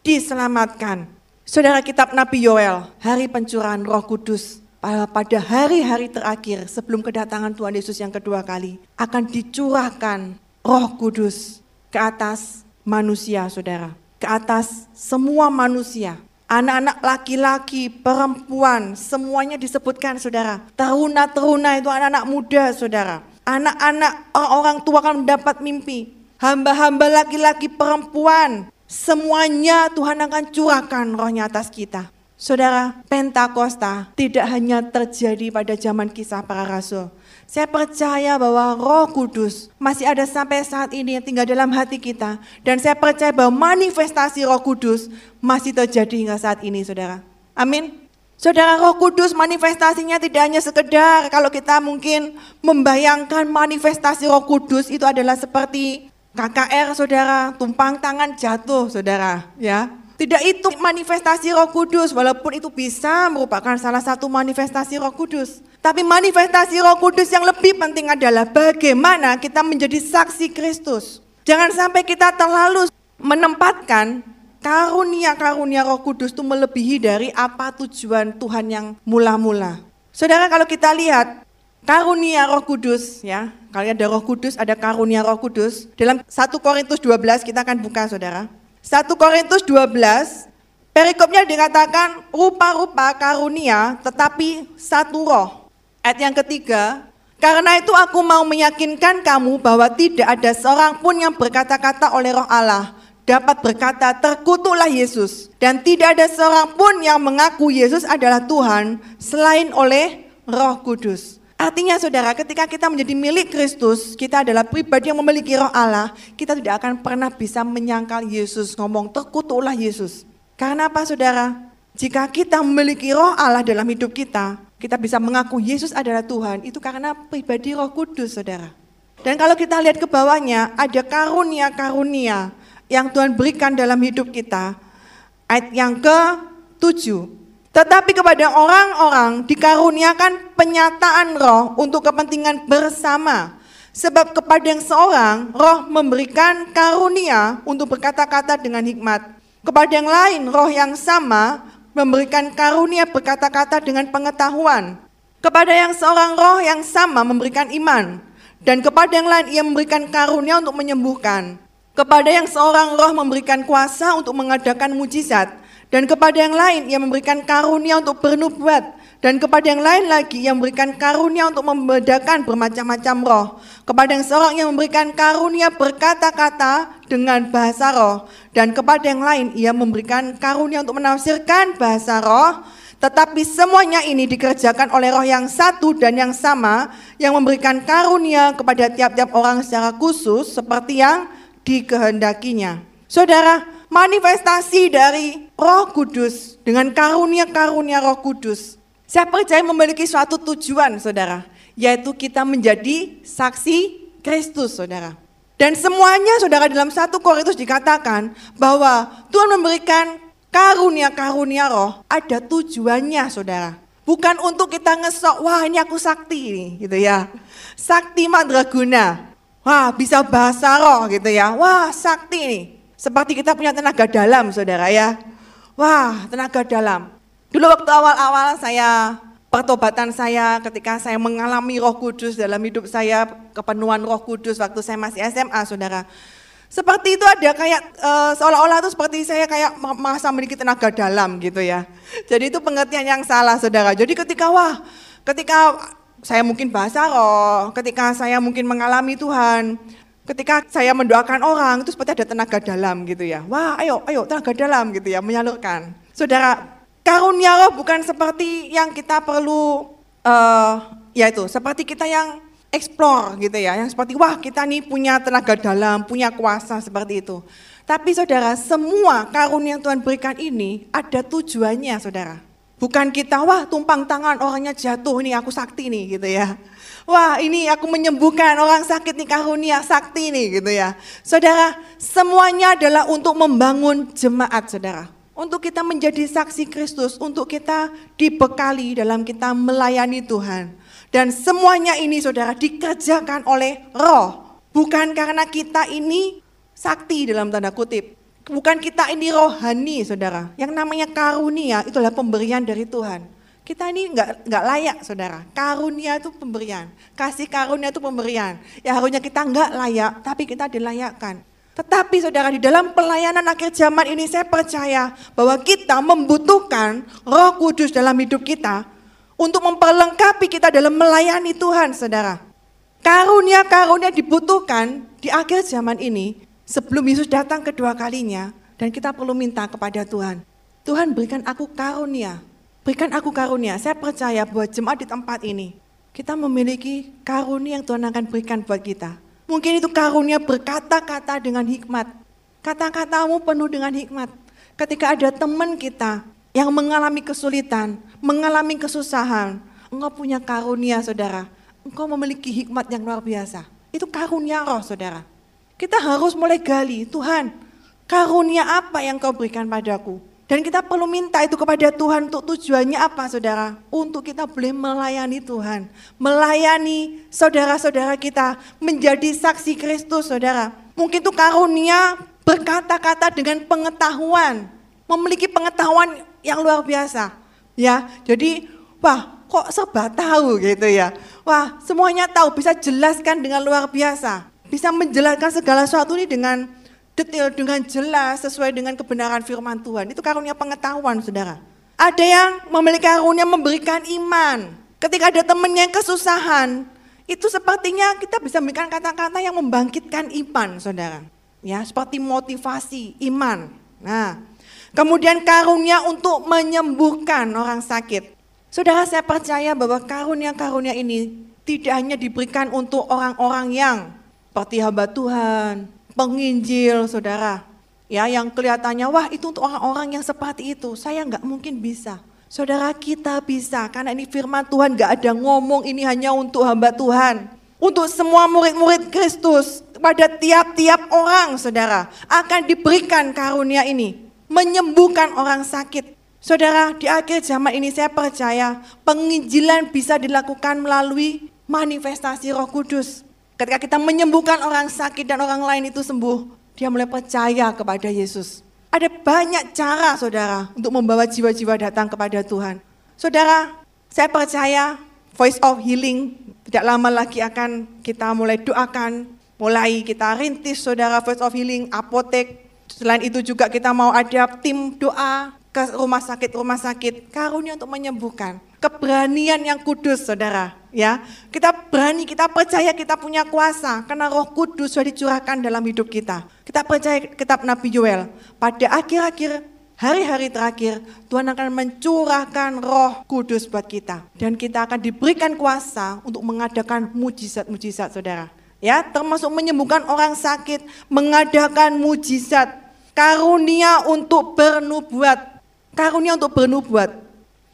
diselamatkan. Saudara kitab Nabi Yoel, hari pencurahan roh kudus pada hari-hari terakhir sebelum kedatangan Tuhan Yesus yang kedua kali akan dicurahkan roh kudus ke atas manusia saudara. Ke atas semua manusia Anak-anak laki-laki, perempuan, semuanya disebutkan saudara. Teruna-teruna itu anak-anak muda saudara. Anak-anak orang tua akan mendapat mimpi. Hamba-hamba laki-laki, perempuan, semuanya Tuhan akan curahkan rohnya atas kita. Saudara, Pentakosta tidak hanya terjadi pada zaman kisah para rasul, saya percaya bahwa Roh Kudus masih ada sampai saat ini yang tinggal dalam hati kita. Dan saya percaya bahwa manifestasi Roh Kudus masih terjadi hingga saat ini, saudara. Amin. Saudara Roh Kudus manifestasinya tidak hanya sekedar kalau kita mungkin membayangkan manifestasi Roh Kudus itu adalah seperti KKR saudara, tumpang tangan jatuh saudara, ya. Tidak itu manifestasi Roh Kudus walaupun itu bisa merupakan salah satu manifestasi Roh Kudus. Tapi manifestasi roh kudus yang lebih penting adalah bagaimana kita menjadi saksi Kristus. Jangan sampai kita terlalu menempatkan karunia-karunia roh kudus itu melebihi dari apa tujuan Tuhan yang mula-mula. Saudara kalau kita lihat karunia roh kudus ya, kalau ada roh kudus ada karunia roh kudus. Dalam 1 Korintus 12 kita akan buka saudara. 1 Korintus 12 perikopnya dikatakan rupa-rupa karunia tetapi satu roh. Ayat yang ketiga, karena itu aku mau meyakinkan kamu bahwa tidak ada seorang pun yang berkata-kata oleh roh Allah. dapat berkata terkutuklah Yesus dan tidak ada seorang pun yang mengaku Yesus adalah Tuhan selain oleh Roh Kudus. Artinya saudara, ketika kita menjadi milik Kristus, kita adalah pribadi yang memiliki roh Allah, kita tidak akan pernah bisa menyangkal Yesus, ngomong terkutuklah Yesus. Karena apa saudara? Jika kita memiliki roh Allah dalam hidup kita, kita bisa mengaku Yesus adalah Tuhan, itu karena pribadi roh kudus saudara. Dan kalau kita lihat ke bawahnya, ada karunia-karunia yang Tuhan berikan dalam hidup kita. Ayat yang ke-7. Tetapi kepada orang-orang dikaruniakan penyataan roh untuk kepentingan bersama. Sebab kepada yang seorang roh memberikan karunia untuk berkata-kata dengan hikmat. Kepada yang lain roh yang sama memberikan karunia berkata-kata dengan pengetahuan. Kepada yang seorang roh yang sama memberikan iman. Dan kepada yang lain ia memberikan karunia untuk menyembuhkan. Kepada yang seorang roh memberikan kuasa untuk mengadakan mujizat, dan kepada yang lain ia memberikan karunia untuk bernubuat, dan kepada yang lain lagi ia memberikan karunia untuk membedakan bermacam-macam roh. Kepada yang seorang yang memberikan karunia berkata-kata dengan bahasa roh, dan kepada yang lain ia memberikan karunia untuk menafsirkan bahasa roh. Tetapi semuanya ini dikerjakan oleh roh yang satu dan yang sama yang memberikan karunia kepada tiap-tiap orang secara khusus seperti yang dikehendakinya. Saudara, manifestasi dari roh kudus dengan karunia-karunia roh kudus. Saya percaya memiliki suatu tujuan saudara, yaitu kita menjadi saksi Kristus saudara. Dan semuanya saudara dalam satu Korintus dikatakan bahwa Tuhan memberikan karunia-karunia roh ada tujuannya saudara. Bukan untuk kita ngesok, wah ini aku sakti nih gitu ya. Sakti madraguna, wah bisa bahasa roh gitu ya. Wah sakti nih. Seperti kita punya tenaga dalam saudara ya. Wah tenaga dalam. Dulu waktu awal-awal saya pertobatan saya ketika saya mengalami roh kudus dalam hidup saya, kepenuhan roh kudus waktu saya masih SMA saudara. Seperti itu ada kayak uh, seolah-olah itu seperti saya kayak merasa memiliki tenaga dalam gitu ya. Jadi itu pengertian yang salah saudara. Jadi ketika wah, ketika saya mungkin bahasa roh, ketika saya mungkin mengalami Tuhan, ketika saya mendoakan orang itu seperti ada tenaga dalam gitu ya. Wah ayo, ayo tenaga dalam gitu ya, menyalurkan. Saudara, karunia roh bukan seperti yang kita perlu, uh, ya itu, seperti kita yang explore gitu ya, yang seperti wah kita nih punya tenaga dalam, punya kuasa seperti itu. Tapi saudara, semua karunia yang Tuhan berikan ini ada tujuannya saudara. Bukan kita, wah tumpang tangan orangnya jatuh nih aku sakti nih gitu ya. Wah ini aku menyembuhkan orang sakit nih karunia sakti nih gitu ya. Saudara, semuanya adalah untuk membangun jemaat saudara. Untuk kita menjadi saksi Kristus, untuk kita dibekali dalam kita melayani Tuhan. Dan semuanya ini saudara dikerjakan oleh roh. Bukan karena kita ini sakti dalam tanda kutip. Bukan kita ini rohani saudara. Yang namanya karunia itulah pemberian dari Tuhan. Kita ini nggak nggak layak saudara. Karunia itu pemberian. Kasih karunia itu pemberian. Ya harusnya kita nggak layak tapi kita dilayakkan. Tetapi saudara di dalam pelayanan akhir zaman ini saya percaya bahwa kita membutuhkan roh kudus dalam hidup kita untuk memperlengkapi kita dalam melayani Tuhan, saudara. Karunia-karunia dibutuhkan di akhir zaman ini sebelum Yesus datang kedua kalinya dan kita perlu minta kepada Tuhan. Tuhan berikan aku karunia, berikan aku karunia. Saya percaya bahwa jemaat di tempat ini kita memiliki karunia yang Tuhan akan berikan buat kita. Mungkin itu karunia berkata-kata dengan hikmat. Kata-katamu penuh dengan hikmat. Ketika ada teman kita yang mengalami kesulitan, mengalami kesusahan, engkau punya karunia saudara. Engkau memiliki hikmat yang luar biasa. Itu karunia roh saudara. Kita harus mulai gali, Tuhan karunia apa yang kau berikan padaku? Dan kita perlu minta itu kepada Tuhan untuk tujuannya apa saudara? Untuk kita boleh melayani Tuhan. Melayani saudara-saudara kita menjadi saksi Kristus saudara. Mungkin itu karunia berkata-kata dengan pengetahuan. Memiliki pengetahuan yang luar biasa. Ya, jadi wah kok serba tahu gitu ya. Wah semuanya tahu, bisa jelaskan dengan luar biasa. Bisa menjelaskan segala sesuatu ini dengan detail, dengan jelas, sesuai dengan kebenaran firman Tuhan. Itu karunia pengetahuan saudara. Ada yang memiliki karunia memberikan iman. Ketika ada temannya yang kesusahan, itu sepertinya kita bisa memberikan kata-kata yang membangkitkan iman saudara. Ya, seperti motivasi, iman. Nah, kemudian karunia untuk menyembuhkan orang sakit. Saudara, saya percaya bahwa karunia-karunia ini tidak hanya diberikan untuk orang-orang yang seperti hamba Tuhan, penginjil, saudara. Ya, yang kelihatannya, wah itu untuk orang-orang yang seperti itu. Saya nggak mungkin bisa. Saudara kita bisa, karena ini firman Tuhan nggak ada ngomong ini hanya untuk hamba Tuhan. Untuk semua murid-murid Kristus, pada tiap-tiap orang saudara, akan diberikan karunia ini. Menyembuhkan orang sakit. Saudara, di akhir zaman ini saya percaya penginjilan bisa dilakukan melalui manifestasi roh kudus. Ketika kita menyembuhkan orang sakit dan orang lain itu sembuh, dia mulai percaya kepada Yesus. Ada banyak cara saudara untuk membawa jiwa-jiwa datang kepada Tuhan. Saudara, saya percaya Voice of Healing tidak lama lagi akan kita mulai doakan, mulai kita rintis saudara Voice of Healing, apotek. Selain itu juga kita mau ada tim doa ke rumah sakit-rumah sakit, karunia untuk menyembuhkan. Keberanian yang kudus saudara ya. Kita berani, kita percaya kita punya kuasa karena Roh Kudus sudah dicurahkan dalam hidup kita. Kita percaya kitab Nabi Joel, pada akhir-akhir hari-hari terakhir Tuhan akan mencurahkan Roh Kudus buat kita dan kita akan diberikan kuasa untuk mengadakan mujizat-mujizat Saudara. Ya, termasuk menyembuhkan orang sakit, mengadakan mujizat, karunia untuk bernubuat. Karunia untuk bernubuat.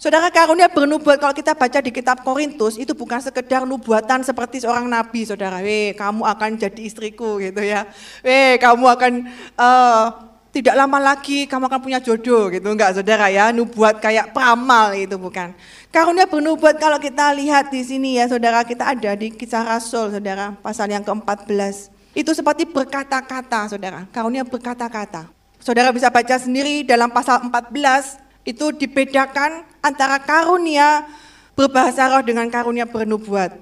Saudara karunia bernubuat kalau kita baca di kitab Korintus itu bukan sekedar nubuatan seperti seorang nabi saudara. Weh kamu akan jadi istriku gitu ya. Weh kamu akan uh, tidak lama lagi kamu akan punya jodoh gitu enggak saudara ya. Nubuat kayak pramal itu bukan. Karunia bernubuat kalau kita lihat di sini ya saudara kita ada di kisah Rasul saudara pasal yang ke-14. Itu seperti berkata-kata saudara. Karunia berkata-kata. Saudara bisa baca sendiri dalam pasal 14 itu dibedakan antara karunia berbahasa roh dengan karunia bernubuat.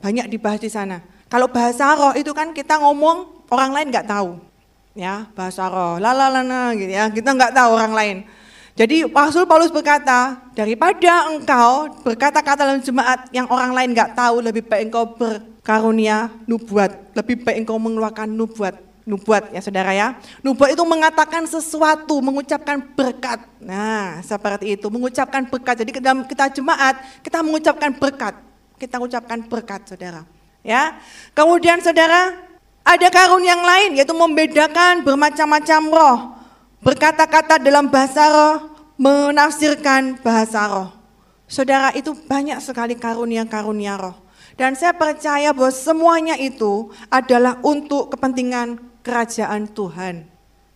Banyak dibahas di sana. Kalau bahasa roh itu kan kita ngomong orang lain nggak tahu. Ya, bahasa roh, lalalana gitu ya. Kita nggak tahu orang lain. Jadi Rasul Paulus berkata, daripada engkau berkata-kata dalam jemaat yang orang lain nggak tahu, lebih baik engkau berkarunia nubuat, lebih baik engkau mengeluarkan nubuat nubuat ya saudara ya. Nubuat itu mengatakan sesuatu, mengucapkan berkat. Nah seperti itu, mengucapkan berkat. Jadi dalam kita jemaat, kita mengucapkan berkat. Kita mengucapkan berkat saudara. Ya, Kemudian saudara, ada karun yang lain yaitu membedakan bermacam-macam roh. Berkata-kata dalam bahasa roh, menafsirkan bahasa roh. Saudara itu banyak sekali karunia-karunia roh. Dan saya percaya bahwa semuanya itu adalah untuk kepentingan kerajaan Tuhan.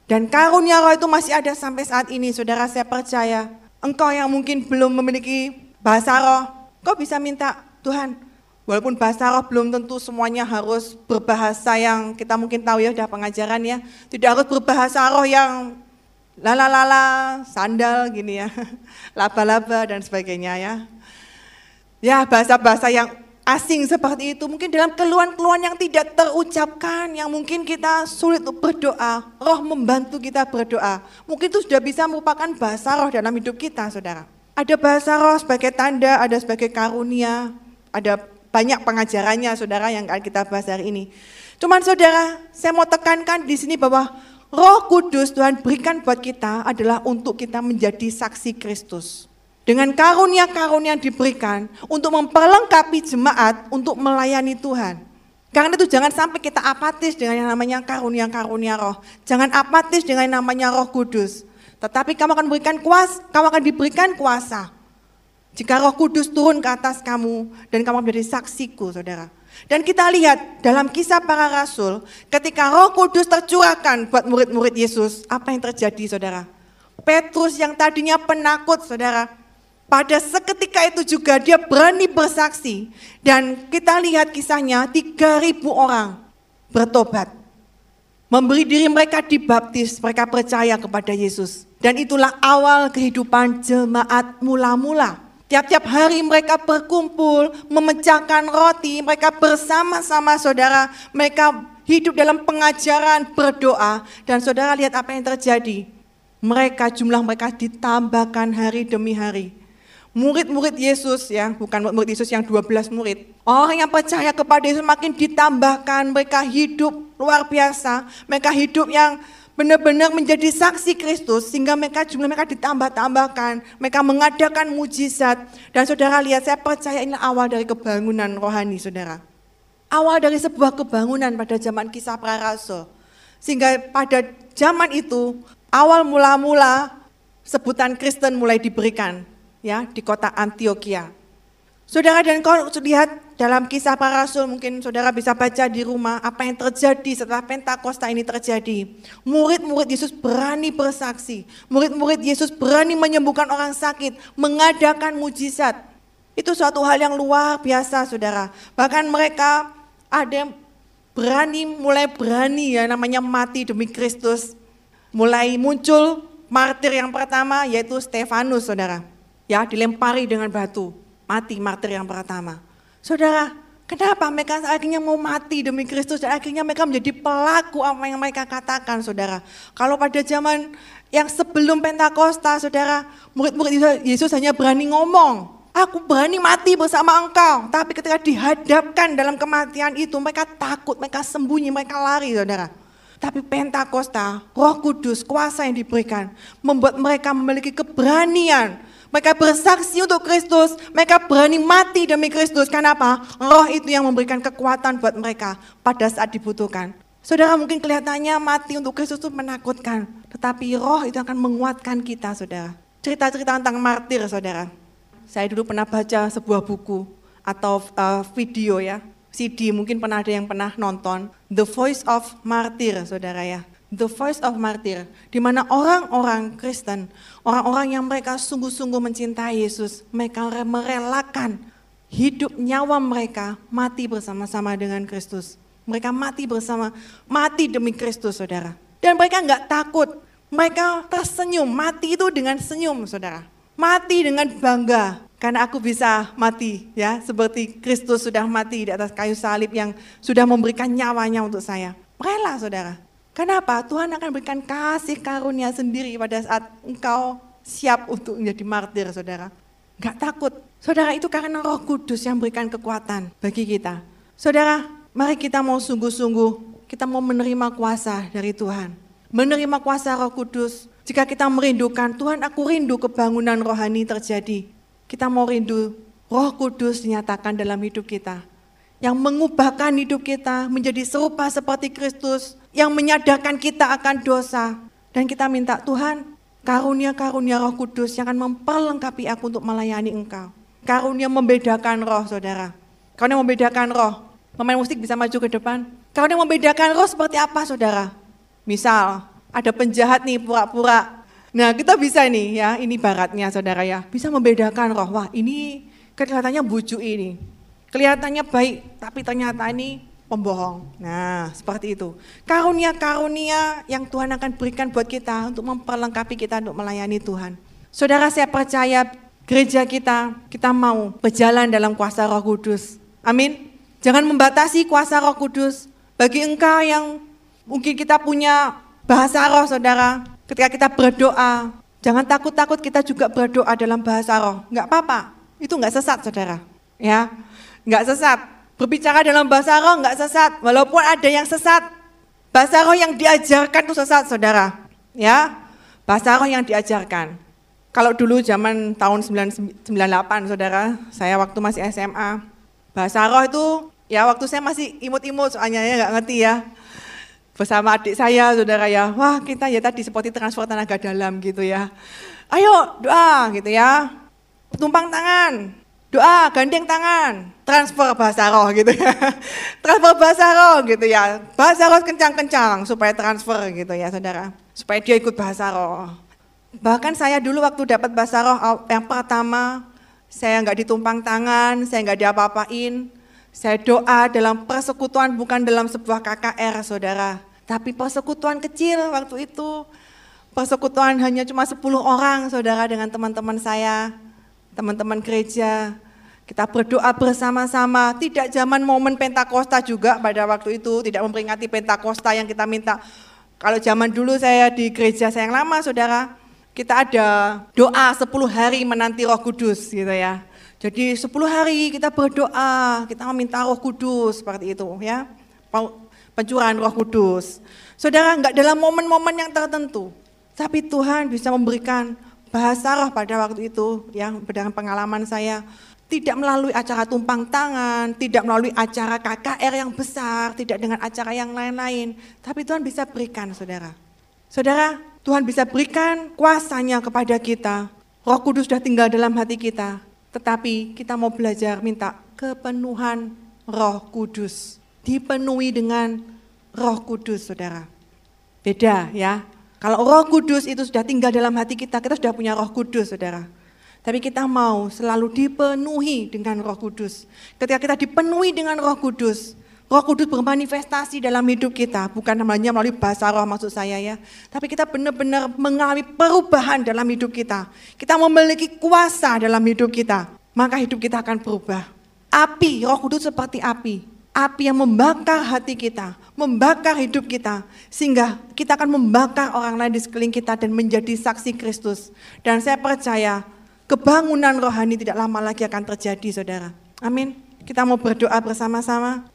Dan karunia roh itu masih ada sampai saat ini, saudara saya percaya. Engkau yang mungkin belum memiliki bahasa roh, kau bisa minta Tuhan. Walaupun bahasa roh belum tentu semuanya harus berbahasa yang kita mungkin tahu ya, udah pengajaran ya. Tidak harus berbahasa roh yang lala-lala, sandal gini ya, laba-laba dan sebagainya ya. Ya bahasa-bahasa yang asing seperti itu, mungkin dalam keluhan-keluhan yang tidak terucapkan, yang mungkin kita sulit berdoa, roh membantu kita berdoa. Mungkin itu sudah bisa merupakan bahasa roh dalam hidup kita, saudara. Ada bahasa roh sebagai tanda, ada sebagai karunia, ada banyak pengajarannya, saudara, yang akan kita bahas hari ini. Cuman saudara, saya mau tekankan di sini bahwa roh kudus Tuhan berikan buat kita adalah untuk kita menjadi saksi Kristus dengan karunia-karunia yang diberikan untuk memperlengkapi jemaat untuk melayani Tuhan. Karena itu jangan sampai kita apatis dengan yang namanya karunia-karunia roh. Jangan apatis dengan yang namanya roh kudus. Tetapi kamu akan berikan kuasa, kamu akan diberikan kuasa. Jika roh kudus turun ke atas kamu dan kamu menjadi saksiku saudara. Dan kita lihat dalam kisah para rasul ketika roh kudus tercurahkan buat murid-murid Yesus. Apa yang terjadi saudara? Petrus yang tadinya penakut saudara pada seketika itu juga dia berani bersaksi. Dan kita lihat kisahnya 3000 orang bertobat. Memberi diri mereka dibaptis, mereka percaya kepada Yesus. Dan itulah awal kehidupan jemaat mula-mula. Tiap-tiap hari mereka berkumpul, memecahkan roti, mereka bersama-sama saudara, mereka hidup dalam pengajaran, berdoa. Dan saudara lihat apa yang terjadi. Mereka, jumlah mereka ditambahkan hari demi hari murid-murid Yesus ya, bukan murid Yesus yang 12 murid. Orang yang percaya kepada Yesus makin ditambahkan, mereka hidup luar biasa. Mereka hidup yang benar-benar menjadi saksi Kristus sehingga mereka jumlah mereka ditambah-tambahkan, mereka mengadakan mujizat. Dan saudara lihat, saya percaya ini awal dari kebangunan rohani saudara. Awal dari sebuah kebangunan pada zaman kisah para rasul. Sehingga pada zaman itu, awal mula-mula sebutan Kristen mulai diberikan ya di kota Antioquia. Saudara dan kau lihat dalam kisah para rasul mungkin saudara bisa baca di rumah apa yang terjadi setelah Pentakosta ini terjadi. Murid-murid Yesus berani bersaksi. Murid-murid Yesus berani menyembuhkan orang sakit, mengadakan mujizat. Itu suatu hal yang luar biasa saudara. Bahkan mereka ada yang berani, mulai berani ya namanya mati demi Kristus. Mulai muncul martir yang pertama yaitu Stefanus saudara. Ya dilempari dengan batu mati martir yang pertama. Saudara, kenapa mereka akhirnya mau mati demi Kristus dan akhirnya mereka menjadi pelaku apa yang mereka katakan, saudara. Kalau pada zaman yang sebelum Pentakosta, saudara, murid-murid Yesus hanya berani ngomong, aku berani mati bersama engkau. Tapi ketika dihadapkan dalam kematian itu, mereka takut, mereka sembunyi, mereka lari, saudara. Tapi Pentakosta, roh kudus, kuasa yang diberikan, membuat mereka memiliki keberanian mereka bersaksi untuk Kristus, mereka berani mati demi Kristus. Kenapa? Roh itu yang memberikan kekuatan buat mereka pada saat dibutuhkan. Saudara mungkin kelihatannya mati untuk Kristus itu menakutkan. Tetapi roh itu akan menguatkan kita saudara. Cerita-cerita tentang martir saudara. Saya dulu pernah baca sebuah buku atau uh, video ya. CD mungkin pernah ada yang pernah nonton. The Voice of Martyr saudara ya. The Voice of Martyr, di mana orang-orang Kristen, orang-orang yang mereka sungguh-sungguh mencintai Yesus, mereka merelakan hidup nyawa mereka mati bersama-sama dengan Kristus. Mereka mati bersama, mati demi Kristus, saudara. Dan mereka nggak takut, mereka tersenyum, mati itu dengan senyum, saudara. Mati dengan bangga, karena aku bisa mati, ya, seperti Kristus sudah mati di atas kayu salib yang sudah memberikan nyawanya untuk saya. Rela, saudara. Kenapa? Tuhan akan berikan kasih karunia sendiri pada saat engkau siap untuk menjadi martir, saudara. Gak takut. Saudara, itu karena roh kudus yang berikan kekuatan bagi kita. Saudara, mari kita mau sungguh-sungguh, kita mau menerima kuasa dari Tuhan. Menerima kuasa roh kudus. Jika kita merindukan, Tuhan aku rindu kebangunan rohani terjadi. Kita mau rindu roh kudus dinyatakan dalam hidup kita. Yang mengubahkan hidup kita menjadi serupa seperti Kristus yang menyadarkan kita akan dosa. Dan kita minta Tuhan, karunia-karunia roh kudus yang akan memperlengkapi aku untuk melayani engkau. Karunia membedakan roh saudara. Karunia membedakan roh. Pemain musik bisa maju ke depan. Karunia membedakan roh seperti apa saudara? Misal ada penjahat nih pura-pura. Nah kita bisa nih ya, ini baratnya saudara ya. Bisa membedakan roh. Wah ini kelihatannya bujuk ini. Kelihatannya baik, tapi ternyata ini pembohong. Nah, seperti itu. Karunia-karunia yang Tuhan akan berikan buat kita untuk memperlengkapi kita untuk melayani Tuhan. Saudara, saya percaya gereja kita, kita mau berjalan dalam kuasa Roh Kudus. Amin. Jangan membatasi kuasa Roh Kudus. Bagi engkau yang mungkin kita punya bahasa roh, saudara, ketika kita berdoa, jangan takut-takut kita juga berdoa dalam bahasa roh. Enggak apa-apa, itu enggak sesat, saudara. Ya, enggak sesat. Berbicara dalam bahasa roh nggak sesat, walaupun ada yang sesat. Bahasa roh yang diajarkan itu sesat, saudara. Ya, bahasa roh yang diajarkan. Kalau dulu zaman tahun 98, saudara, saya waktu masih SMA, bahasa roh itu ya waktu saya masih imut-imut soalnya ya nggak ngerti ya. Bersama adik saya, saudara ya, wah kita ya tadi seperti transfer tenaga dalam gitu ya. Ayo doa gitu ya, tumpang tangan, doa gandeng tangan, transfer bahasa roh gitu ya. transfer bahasa roh gitu ya. Bahasa roh kencang-kencang supaya transfer gitu ya saudara. Supaya dia ikut bahasa roh. Bahkan saya dulu waktu dapat bahasa roh yang pertama, saya nggak ditumpang tangan, saya nggak diapa-apain. Saya doa dalam persekutuan bukan dalam sebuah KKR saudara. Tapi persekutuan kecil waktu itu. Persekutuan hanya cuma 10 orang saudara dengan teman-teman saya teman-teman gereja, kita berdoa bersama-sama, tidak zaman momen Pentakosta juga pada waktu itu, tidak memperingati Pentakosta yang kita minta. Kalau zaman dulu saya di gereja saya yang lama saudara, kita ada doa 10 hari menanti roh kudus gitu ya. Jadi 10 hari kita berdoa, kita meminta roh kudus seperti itu ya. pencurahan roh kudus. Saudara, nggak dalam momen-momen yang tertentu. Tapi Tuhan bisa memberikan bahasa roh pada waktu itu yang berdasarkan pengalaman saya tidak melalui acara tumpang tangan, tidak melalui acara KKR yang besar, tidak dengan acara yang lain-lain. Tapi Tuhan bisa berikan, saudara. Saudara, Tuhan bisa berikan kuasanya kepada kita. Roh Kudus sudah tinggal dalam hati kita. Tetapi kita mau belajar minta kepenuhan roh kudus. Dipenuhi dengan roh kudus, saudara. Beda ya. Kalau roh kudus itu sudah tinggal dalam hati kita, kita sudah punya roh kudus, saudara. Tapi kita mau selalu dipenuhi dengan roh kudus. Ketika kita dipenuhi dengan roh kudus, roh kudus bermanifestasi dalam hidup kita. Bukan hanya melalui bahasa roh maksud saya ya. Tapi kita benar-benar mengalami perubahan dalam hidup kita. Kita memiliki kuasa dalam hidup kita. Maka hidup kita akan berubah. Api, roh kudus seperti api. Api yang membakar hati kita, membakar hidup kita. Sehingga kita akan membakar orang lain di sekeliling kita dan menjadi saksi Kristus. Dan saya percaya kebangunan rohani tidak lama lagi akan terjadi saudara. Amin. Kita mau berdoa bersama-sama.